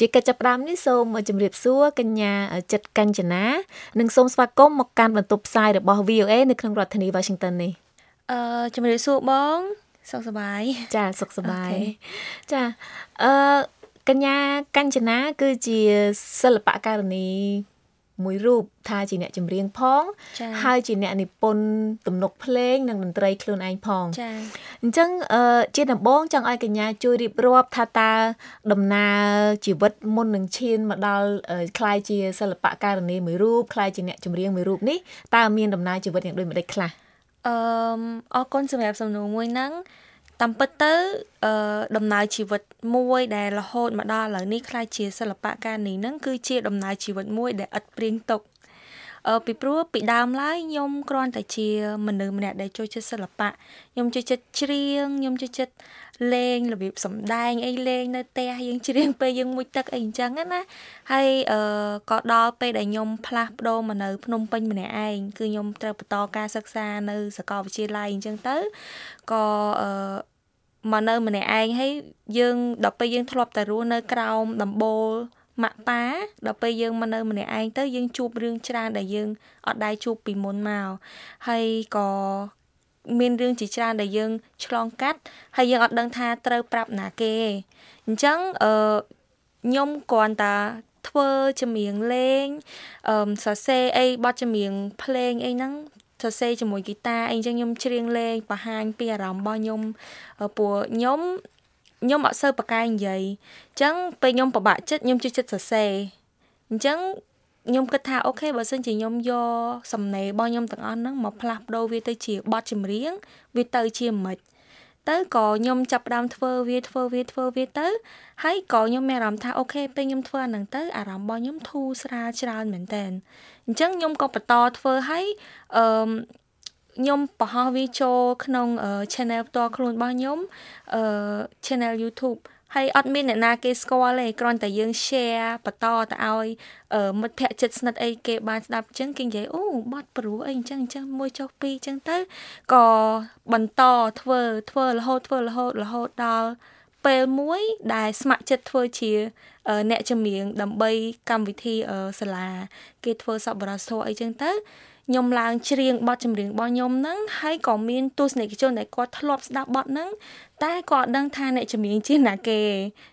ជាកិច្ចចាប់ផ្ដើមនេះសូមជម្រាបសួរកញ្ញាចិត្តកញ្ចនានិងសូមស្វាគមន៍មកកាន់បន្ទប់ផ្សាយរបស់ VOA នៅក្នុងរដ្ឋធានី Washington នេះអឺជម្រាបសួរបងសុខសប្បាយចាសុខសប្បាយចាអឺកញ្ញាកញ្ចនាគឺជាសិល្បករនី មួយរូបថាជាអ្នកចម្រៀងផង ហើយជាអ្នកនិពន្ធទំនុកភ្លេងនិងតន្ត្រីខ្លួនឯងផងចា៎អញ្ចឹងជាដំបូងចង់ឲ្យកញ្ញាជួយរៀបរាប់ថាតើដំណើរជីវិតមុននឹងឈានមកដល់ខ្លាយជាសិល្បករនីមួយរូបខ្លាយជាអ្នកចម្រៀងមួយរូបនេះតើមានដំណើរជីវិតយ៉ាងដូចម្តេចខ្លះអឺអរគុណសម្រាប់សំណួរមួយហ្នឹង តាមពិតទៅអឺដំណើរជីវិតមួយដែលរហូតមកដល់ឥឡូវនេះខ្ល้ายជាសិល្បៈការនេះហ្នឹងគឺជាដំណើរជីវិតមួយដែលឥតព្រៀងទុកអឺពីព្រោះពីដើមឡើយខ្ញុំគ្រាន់តែជាមនុស្សម្នាក់ដែលចូលចិត្តសិល្បៈខ្ញុំចូលចិត្តច្រៀងខ្ញុំចូលចិត្តលេងរបៀបសម្ដែងអីលេងនៅផ្ទះយើងច្រៀងពេលយើងមុជទឹកអីអញ្ចឹងណាហើយអឺក៏ដល់ពេលដែលខ្ញុំផ្លាស់ប្ដូរមកនៅភ្នំពេញម្នាក់ឯងគឺខ្ញុំត្រូវបន្តការសិក្សានៅសាកលវិទ្យាល័យអញ្ចឹងទៅក៏អឺ មកនៅម្នាក់ឯងហើយយើងដល់ពេលយើងធ្លាប់តែរស់នៅក្រោមដំបូលម៉ាក់ប៉ាដល់ពេលយើងមកនៅម្នាក់ឯងទៅយើងជួបរឿងច្រើនដែលយើងអត់ដែរជួបពីមុនមកហើយក៏មានរឿងជាច្រើនដែលយើងឆ្លងកាត់ហើយយើងអត់ដឹងថាត្រូវប្រាប់ណាគេអញ្ចឹងអឺខ្ញុំគ្រាន់តែធ្វើចម្រៀងលេងអឺសរសេរអីបទចម្រៀងភ្លេងអីហ្នឹង សរសេរជាមួយហ្គីតាអីចឹងខ្ញុំច្រៀងលេងបង្ហាញពីអារម្មណ៍របស់ខ្ញុំព្រោះខ្ញុំខ្ញុំអត់សូវប្រកែកនិយាយអញ្ចឹងពេលខ្ញុំពិបាកចិត្តខ្ញុំជួយចិត្តសរសេរអញ្ចឹងខ្ញុំគិតថាអូខេបើសិនជាខ្ញុំយកសំណេររបស់ខ្ញុំទាំងអស់ហ្នឹងមកផ្លាស់ប្ដូរវាទៅជាបទចម្រៀងវាទៅជាមិន ទៅក៏ខ្ញុំចាប់ផ្ដើមធ្វើវាធ្វើវាធ្វើវាទៅហើយក៏ខ្ញុំមានអារម្មណ៍ថាអូខេពេលខ្ញុំធ្វើអាហ្នឹងទៅអារម្មណ៍របស់ខ្ញុំធូរស្រាលច្រើនមែនតើអញ្ចឹងខ្ញុំក៏បន្តធ្វើឲ្យអឺខ្ញុំបង្ហោះវាចូលក្នុង channel ផ្ទាល់ខ្លួនរបស់ខ្ញុំអឺ channel YouTube ហើយអត់មានអ្នកណាគេស្គាល់ទេគ្រាន់តែយើង share បន្តទៅឲ្យមិត្តភ័ក្តិចិត្តស្និទ្ធអីគេបានស្ដាប់អញ្ចឹងគេនិយាយអូបត់ព្រោះអីអញ្ចឹងអញ្ចឹងមួយចុះពីរអញ្ចឹងទៅក៏បន្តធ្វើធ្វើរហូតធ្វើរហូតរហូតដល់ពេលមួយដែលស្ម័គ្រចិត្តធ្វើជា អ្នកចម្រៀងដើម្បីកម្មវិធីសាលា គេធ្វើសប្បុរសធម៌អីចឹងទៅ ខ្ញុំឡើងច្រៀងបទចម្រៀងរបស់ខ្ញុំហ្នឹងហើយក៏មានទស្សនិកជនដែលគាត់ធ្លាប់ស្ដាប់បទហ្នឹងតែគាត់ដឹងថាអ្នកចម្រៀងជាណាគេ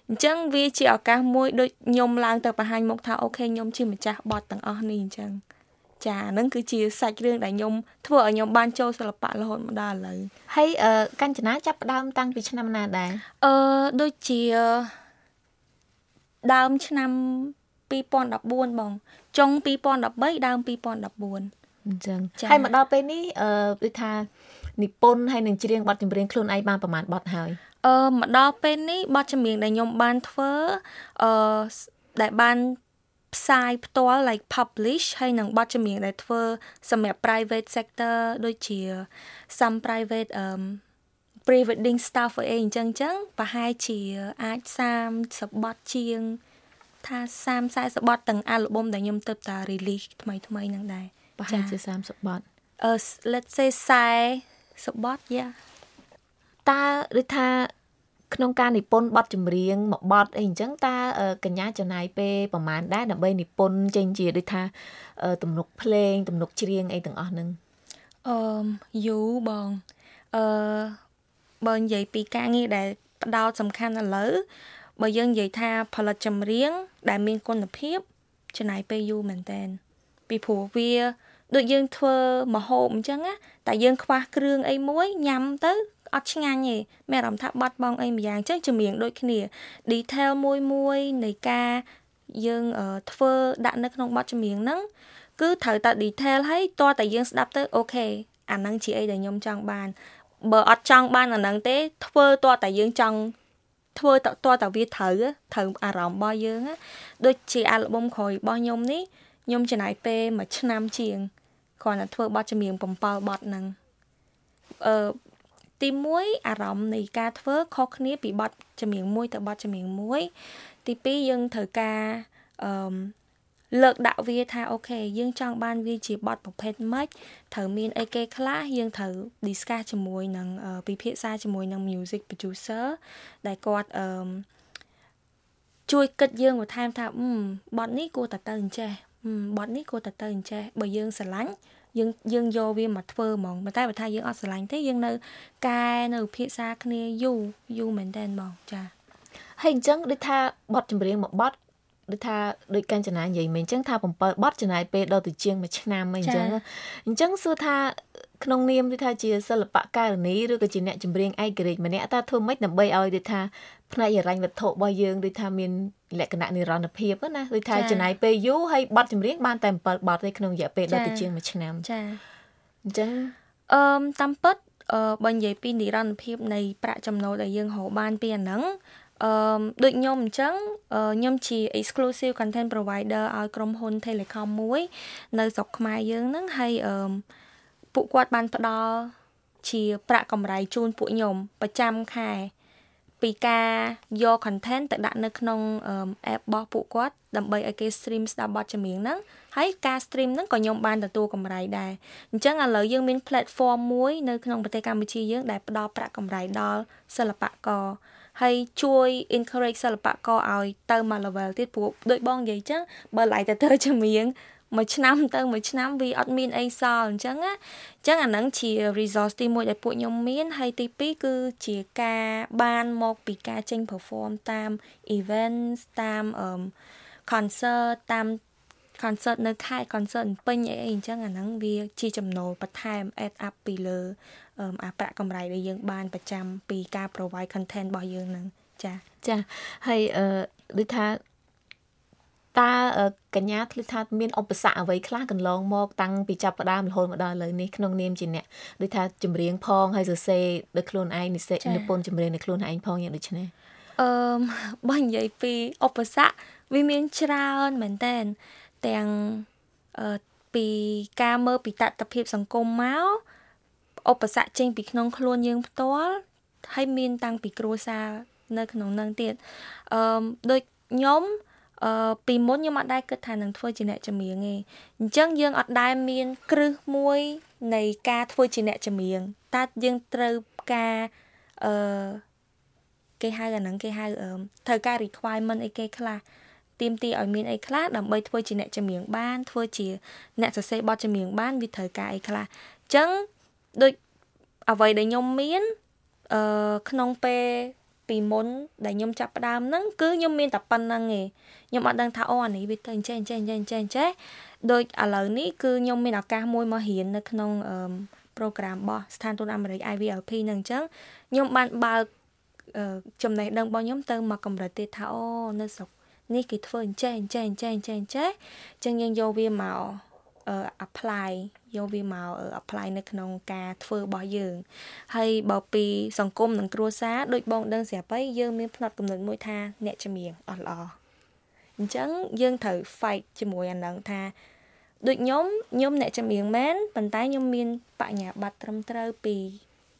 អញ្ចឹងវាជាឱកាសមួយដូចខ្ញុំឡើងទៅបង្ហាញមុខថាអូខេខ្ញុំជាម្ចាស់បទទាំងអស់នេះអញ្ចឹងចាហ្នឹងគឺជាសាច់រឿងដែលខ្ញុំធ្វើឲ្យខ្ញុំបានចូលសិល្បៈរហូតមកដល់ឥឡូវហើយកញ្ចនាចាប់ផ្ដើមតាំងពីឆ្នាំណាដែរអឺដូចជាដើមឆ្នាំ2014បងចុង2013ដើម2014 អញ្ចឹងហើយមកដល់ពេលនេះអឺដូចថានិពន្ធហើយនឹងច្រៀងបទចម្រៀងខ្លួនឯងបានប្រហែលបទហើយអឺមកដល់ពេលនេះបទចម្រៀងដែលខ្ញុំបានធ្វើអឺដែលបានផ្សាយផ្ទាល់ like publish ហើយនឹងបទចម្រៀងដែលធ្វើសម្រាប់ private sector ដូចជា some private um pre wedding stuff អីអញ្ចឹងអញ្ចឹងប្រហែលជាអាច30បទជាងថា30 40បទទាំងអាល់ប៊ុមដែលខ្ញុំទៅតា release ថ្មីថ្មីហ្នឹងដែរ ប្រហែលជា30បទអឺ let's say 40បទយ៉ាតើដូចថាក្នុងការនិពន្ធបទចម្រៀងមួយបទអីអញ្ចឹងតើកញ្ញាចំណាយពេលប្រហែលដែរដើម្បីនិពន្ធចេញជាដូចថាទំនុកភ្លេង ទំនុកច្រៀងអីទាំងអស់ហ្នឹងអឺយូបងអឺបើនិយាយពីការងារដែលផ្ដោតសំខាន់ឥឡូវបើយើងនិយាយថាផលិតចម្រៀងដែលមានគុណភាពចំណាយពេលយូរមែនតើពីព្រោះវា ដូចយើងធ្វើម្ហូបអញ្ចឹងណាតែយើងខ្វះគ្រឿងអីមួយញ៉ាំទៅអត់ឆ្ងាញ់ទេមានអារម្មណ៍ថាបាត់បង់អីម្យ៉ាងអញ្ចឹងចម្រៀងដូចគ្នា detail មួយមួយនៃការយើងធ្វើដាក់នៅក្នុងបទចម្រៀងហ្នឹងគឺត្រូវតែ detail ហើយតើតែយើងស្ដាប់ទៅអូខេអាហ្នឹងជាអីដែលខ្ញុំចង់បានបើអត់ចង់បានអាហ្នឹងទេ ធ្វើតើតែយើងចង់ធ្វើតើតើវាត្រូវត្រូវអារម្មណ៍របស់យើងដូចជាអាល់ប៊ុមក្រោយរបស់ខ្ញុំនេះ ខ្ញុំចំណាយពេលមួយឆ្នាំជាងគ្រាន់តែធ្វើបទចម្រៀង7បទហ្នឹងអឺទី1អារម្មណ៍នៃការធ្វើខុសគ្នាពីបទចម្រៀងមួយទៅបទចម្រៀងមួយទី2យើងត្រូវការអឺលើកដាក់វាថាអូខេយើងចង់បានវាជាបទប្រភេទម៉េចត្រូវមានអីគេខ្លះយើងត្រូវ discuss ជាមួយនឹងពិភាក្សាជាមួយនឹង music producer ដែលគាត់អឺជួយគិតយើងបន្ថែមថាបត់នេះគួរតែទៅអញ្ចេះ បត់នេះគួរតែទៅអញ្ចេះបើយើងស្រឡាញ់យើងយើងយកវាមកធ្វើហ្មងប៉ុន្តែបើថាយើងអត់ស្រឡាញ់ទេយើងនៅកែនៅភាសាគ្នាយូរយូរមែនតើហ្មងចាហើយអញ្ចឹងដូចថាបត់ចម្រៀងមួយបត់ដូចថាដូចកាញ្ចនានិយាយមិញអញ្ចឹងថា7បត់ចំណាយពេលដល់ទៅជាង1ឆ្នាំអីអញ្ចឹងអញ្ចឹងសួរថាក្នុងនាមដូចថាជាសិល្បករនីឬក៏ជាអ្នកចម្រៀងឯករាជ្យម្នាក់តើធ្វើម៉េចដើម្បីឲ្យដូចថា ផ្នែកហិរញ្ញវត្ថុរបស់យើងដូចថាមានលក្ខណៈនិរន្តរភាពណាដូចថាចំណាយពេលយូរហើយបត់ចម្រៀងបានតែ7បត់ទេក្នុងរយៈពេលដល់ទៅជាង1ឆ្នាំចាអញ្ចឹងអឺតាមពិតអឺបើនិយាយពីនិរន្តរភាពនៃប្រាក់ចំណូលដែលយើងរកបានពីអាហ្នឹងអឺដូចខ្ញុំអញ្ចឹងខ្ញុំជា exclusive content provider ឲ្យក្រុមហ៊ុន Telecom មួយ នៅស្រុកខ្មែរយើងហ្នឹងហើយអឺពួកគាត់បានផ្ដល់ជាប្រាក់កម្រៃជូនពួកខ្ញុំប្រចាំខែ ពីការយក content ទៅដាក់នៅក្នុង app របស់ពួកគាត់ដើម្បីឲ្យគេ stream ស្ដាប់បទចម្រៀងហ្នឹងហើយការ stream ហ្នឹងក៏ខ្ញុំបានទទួលកម្រៃដែរអញ្ចឹងឥឡូវយើងមាន platform មួយនៅក្នុងប្រទេសកម្ពុជាយើងដែលផ្ដល់ប្រាក់កម្រៃដល់សិល្បករហើយជួយ encourage សិល្បករឲ្យទៅមក level ទៀតព្រោះដូចបងនិយាយចឹងបើឡៃទៅទៅចម្រៀង មួយឆ្នាំទៅមួយឆ្នាំវាអត់មានអីសល់អញ្ចឹងណាអញ្ចឹងអាហ្នឹងជា resource ទី1ដែលពួកខ្ញុំមានហើយទី2គឺជាការបានមកពីការចេញ perform តាម events តាម concert តាម concert នៅខេត្ត concert ពេញអីអីអញ្ចឹងអាហ្នឹងវាជាចំណូលបន្ថែម add up ពីលើអាប្រាក់កម្រៃដែលយើងបានប្រចាំពីការ provide content របស់យើងហ្នឹងចាចាហើយអឺដូចថា តើកញ្ញាធ្លាប់ថាមានឧបសគ្គអ្វីខ្លះកន្លងមកតាំងពីចាប់ផ្ដើមរហូតមកដល់ឥឡូវនេះក្នុងនាមជាអ្នកដូចថាចម្រៀងផងហើយសរសេរដោយខ្លួនឯងនិស្សិតនិពន្ធចម្រៀងដោយខ្លួនឯងផងយ៉ាងដូចនេះអឺបើនិយាយពីឧបសគ្គវាមានច្រើនមែនតើទាំងអឺពីការមើលពីតតភាពសង្គមមកឧបសគ្គចេញពីក្នុងខ្លួនយើងផ្ទាល់ហើយមានតាំងពីគ្រួសារនៅក្នុងនឹងទៀតអឺដូចខ្ញុំ អឺពីមុនខ្ញុំអត់ដែរគិតថានឹងធ្វើជាអ្នកចម្រៀងទេអញ្ចឹងយើងអត់ដែរមានគ្រឹះមួយនៃការធ្វើជាអ្នកចម្រៀងតើយើងត្រូវការអឺគេហៅអាហ្នឹងគេហៅត្រូវការ requirement អីគេខ្លះទៀមទីឲ្យមានអីខ្លះដើម្បីធ្វើជាអ្នកចម្រៀងបានធ្វើជាអ្នកសរសេរបទចម្រៀងបានវាត្រូវការអីខ្លះអញ្ចឹងដូចអ្វីដែលខ្ញុំមានអឺក្នុងពេល ពីមុនដែលខ្ញុំចាប់ផ្ដើមហ្នឹងគឺខ្ញុំមានតែប៉ុណ្្នឹងឯងខ្ញុំអត់ដឹងថាអូអានេះវាទៅអញ្ចេះអញ្ចេះអញ្ចេះអញ្ចេះអញ្ចេះដូចឥឡូវនេះគឺខ្ញុំមានឱកាសមួយមករៀននៅក្នុងអឺ program របស់ស្ថានទូតអាមេរិក IVLP ហ្នឹងអញ្ចឹងខ្ញុំបានបើកចំណេះដឹងរបស់ខ្ញុំទៅមកកម្រិតទៀតថាអូនៅស្រុកនេះគេធ្វើអញ្ចេះអញ្ចេះអញ្ចេះអញ្ចេះអញ្ចេះអញ្ចឹងយើងយកវាមក apply យកវាមក apply នៅក្នុងការធ្វើរបស់យើងហើយបើពីសង្គមនិងគ្រួសារដូចបងដឹងស្រាប់ហើយយើងមានផ្នត់កំណត់មួយថាអ្នកចម្រៀងអត់ល្អអញ្ចឹងយើងត្រូវ fight ជាមួយអានឹងថាដូចខ្ញុំខ្ញុំអ្នកចម្រៀងមែនប៉ុន្តែខ្ញុំមានបញ្ញាបត្រត្រឹមត្រូវពី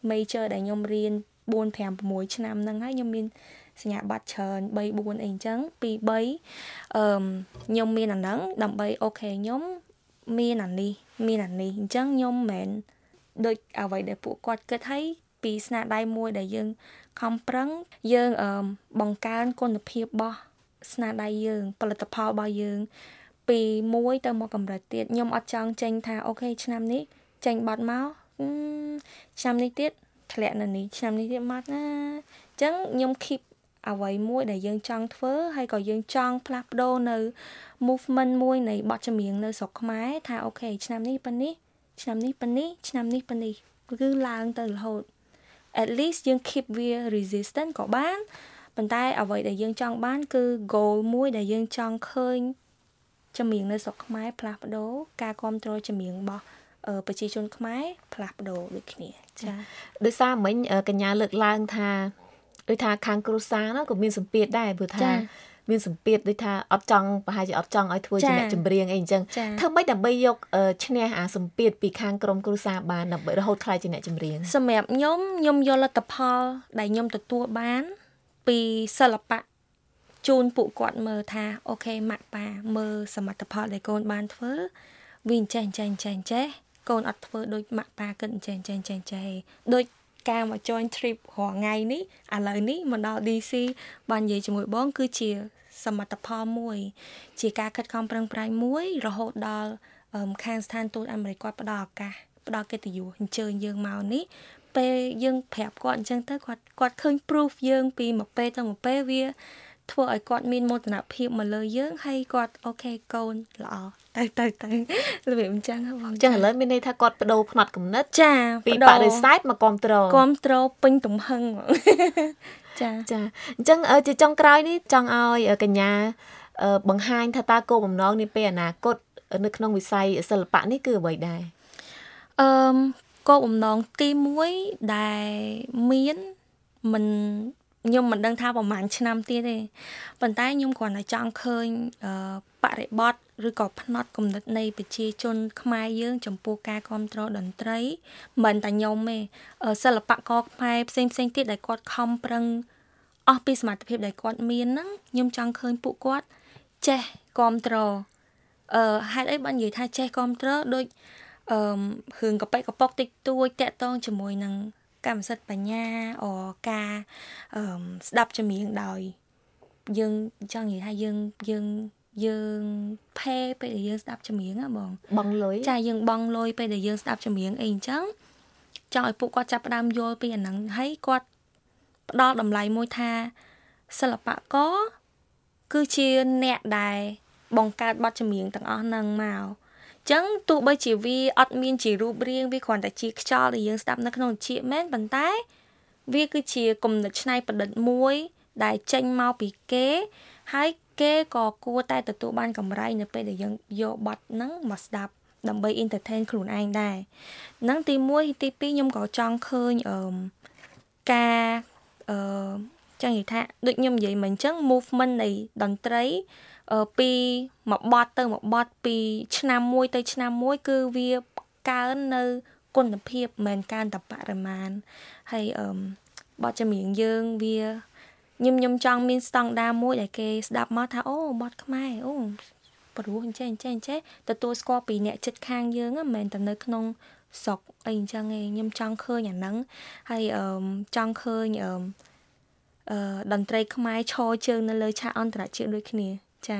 major ដែលខ្ញុំរៀន4 5 6ឆ្នាំហ្នឹងហើយខ្ញុំមានសញ្ញាបត្រច្រើន3 4អីអញ្ចឹងពី3អឺខ្ញុំមានអាហ្នឹងដើម្បីអូខេខ្ញុំ មានអានេះមានអានេះអញ្ចឹងខ្ញុំមិនមែនដូចអ្វីដែលពួកគាត់គិតឲ្យពីស្នាដៃមួយដែលយើងខំប្រឹងយើងបង្កើនគុណភាពរបស់ស្នាដៃយើង ផលិតផលរបស់យើង ពីមួយទៅមកកម្រិតទៀតខ្ញុំអត់ចង់ចេញថាអូខេឆ្នាំនេះចេញបត់មកឆ្នាំនេះទៀតធ្លាក់នៅនេះឆ្នាំនេះទៀតមកណាអញ្ចឹងខ្ញុំ keep អ្វីមួយដែលយើងចង់ធ្វើហើយក៏យើងចង់ផ្លាស់ប្ដូរនៅ movement មួយនៃបទចម្រៀងនៅស្រុកខ្មែរថាអូខេឆ្នាំនេះប៉ុណ្នេះឆ្នាំនេះប៉ុណ្នេះឆ្នាំនេះប៉ុណ្នេះគឺឡើងទៅរហូត at least យើង keep វា resistant ក៏បានប៉ុន្តែអ្វីដែលយើងចង់បាន គឺ goal មួយដែលយើងចង់ឃើញចម្រៀងនៅស្រុកខ្មែរផ្លាស់ប្ដូរការគ្រប់គ្រងចម្រៀងរបស់ប្រជាជនខ្មែរផ្លាស់ប្ដូរដូចគ្នាចាដោយសារមិញកញ្ញាលើកឡើងថា ដូចថាខាងគ្រួសារនោះក៏មានសម្ពាធដែរព្រោះថាមានសម្ពាធដូចថាអត់ចង់ប្រហែលជាអត់ចង់ឲ្យធ្វើជាអ្នកចម្រៀងអីអញ្ចឹងធ្វើម៉េចដើម្បីយកឈ្នះអាសម្ពាធពីខាងក្រុមគ្រួសារបានដើម្បីរហូតខ្លាយជាអ្នកចម្រៀងសម្រាប់ខ្ញុំខ្ញុំយកលទ្ធផលដែលខ្ញុំទទួលបាន ពីសិល្បៈជូនពួកគាត់មើលថាអូខេម៉ាក់ប៉ាមើលសមិទ្ធផលដែលកូនបានធ្វើវាអញ្ចេះអញ្ចេះអញ្ចេះអញ្ចេះកូនអត់ធ្វើដូចម៉ាក់ប៉ាគិតអញ្ចេះអញ្ចេះអញ្ចេះអញ្ចេះដូច ការមក join trip រាល់ថ្ងៃនេះឥឡូវនេះមកដល់ DC បាននិយាយជាមួយបង គឺជាសមិទ្ធផលមួយ ជាការខិតខំប្រឹងប្រែងមួយ រហូតដល់ខាងស្ថានទូតអាមេរិកគាត់ផ្ដល់ឱកាសផ្ដល់កិត្តិយសអញ្ជើញយើងមកនេះពេលយើងប្រាប់គាត់អញ្ចឹងទៅគាត់គាត់ឃើញ proof យើង ពីមួយពេលទៅមួយពេលវាធ្វើឲ្យគាត់មានមោទនភាពមកលើយើងហើយគាត់អូខេកូនល្អ ទៅទៅទៅរបៀបអញ្ចឹងបងអញ្ចឹងឥឡូវមានន័យថាគាត់បដូរផ្នត់កំណត់ចាពីបរិស័ទមកគ្រប់ត្រូលគ្រប់ត្រូលពេញទំហឹងចាចាអញ្ចឹងជាចុងក្រោយនេះចង់ឲ្យកញ្ញាបង្ហាញថាតើគោលបំណងនេះពេលអនាគតនៅក្នុងវិស័យសិល្បៈនេះគឺអ្វីដែរអឺគោលបំណងទី1ដែលមានមិន ខ្ញុំមិនដឹងថាប្រហែលឆ្នាំទៀតទេប៉ុន្តែខ្ញុំគ្រាន់តែចង់ឃើញបរិបត្តិឬក៏ផ្នត់គំនិតនៃប្រជាជន ខ្មែរយើង ចំពោះការគ្រប់គ្រងតន្ត្រីមិនតែខ្ញុំទេសិល្បករខ្មែរផ្សេងផ្សេងទៀតដែលគាត់ខំប្រឹងអស់ពីសមត្ថភាពដែលគាត់មានហ្នឹងខ្ញុំចង់ឃើញពួកគាត់ចេះគ្រប់គ្រងអឺហេតុអីបើនិយាយថាចេះគ្រប់គ្រងដូចអឺរឿងកប៉ិកកប៉ុកតិចតួចតាក់ទងជាមួយនឹង កម្មសិទ្ធិបញ្ញាអការអឺស្ដាប់ចម្រៀងដោយយើងចង់និយាយថាយើងយើងយើងផេពេលដែលយើងស្ដាប់ចម្រៀងហ៎បងបងលុយចាយើងបងលុយពេលដែលយើងស្ដាប់ចម្រៀងអីអញ្ចឹងចង់ឲ្យពួកគាត់ចាប់ផ្ដើមយល់ពីអាហ្នឹងហើយគាត់ផ្ដល់តម្លៃមួយថាសិល្បករគឺជាអ្នកដែលបង្កើតបទចម្រៀងទាំងអស់ហ្នឹងមក ចឹងទោះបីជាវាអត់មានជារូបរាងវាគ្រាន់តែជាខ្យល់ដែលយើងស្ដាប់នៅក្នុងជាមែនប៉ុន្តែវាគឺជាគំនិតច្នៃប្រឌិតមួយ ដែលចេញមកពីគេ ហើយគេក៏គួរតែទទួលបានកម្រៃនៅពេលដែលយើងយកបទហ្នឹងមកស្ដាប់ដើម្បី entertain ខ្លួនឯងដែរហ្នឹងទី1ទី2ខ្ញុំក៏ចង់ឃើញអឺការអឺចឹងនិយាយថាដូចខ្ញុំនិយាយមិនអញ្ចឹង movement នៃតន្ត្រី ពីមួយបត់ទៅមួយបត់ពីឆ្នាំមួយទៅឆ្នាំមួយគឺវាកើននៅគុណភាពមិនកើនតែបរិមាណហើយអឺបទចម្រៀងយើងវាខ្ញុំខ្ញុំចង់មានស្តង់ដារមួយដែលគេស្ដាប់មកថាអូបទខ្មែរអូព្រោះអញ្ចឹងអញ្ចឹងអញ្ចឹងទទួលស្គាល់ពីអ្នកចិត្តខាងយើងមិនមែនតែនៅក្នុងស្រុកអីអញ្ចឹងឯងខ្ញុំចង់ឃើញអាហ្នឹងហើយអឺចង់ឃើញអឺអឺតន្ត្រីខ្មែរឈរជើងនៅលើឆាកអន្តរជាតិដូចគ្នា ចា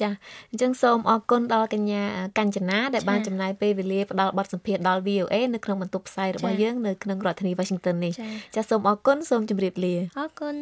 ចាអញ្ចឹងសូមអរគុណដល់កញ្ញាកញ្ចនាដែលបានចំណាយពេលវេលាផ្ដល់បទសម្ភាសន៍ដល់ VOA នៅក្នុងបន្ទប់ផ្សាយរបស់យើងនៅក្នុងរដ្ឋធានី Washington នេះចាសូមអរគុណសូមជម្រាបលាអរគុណ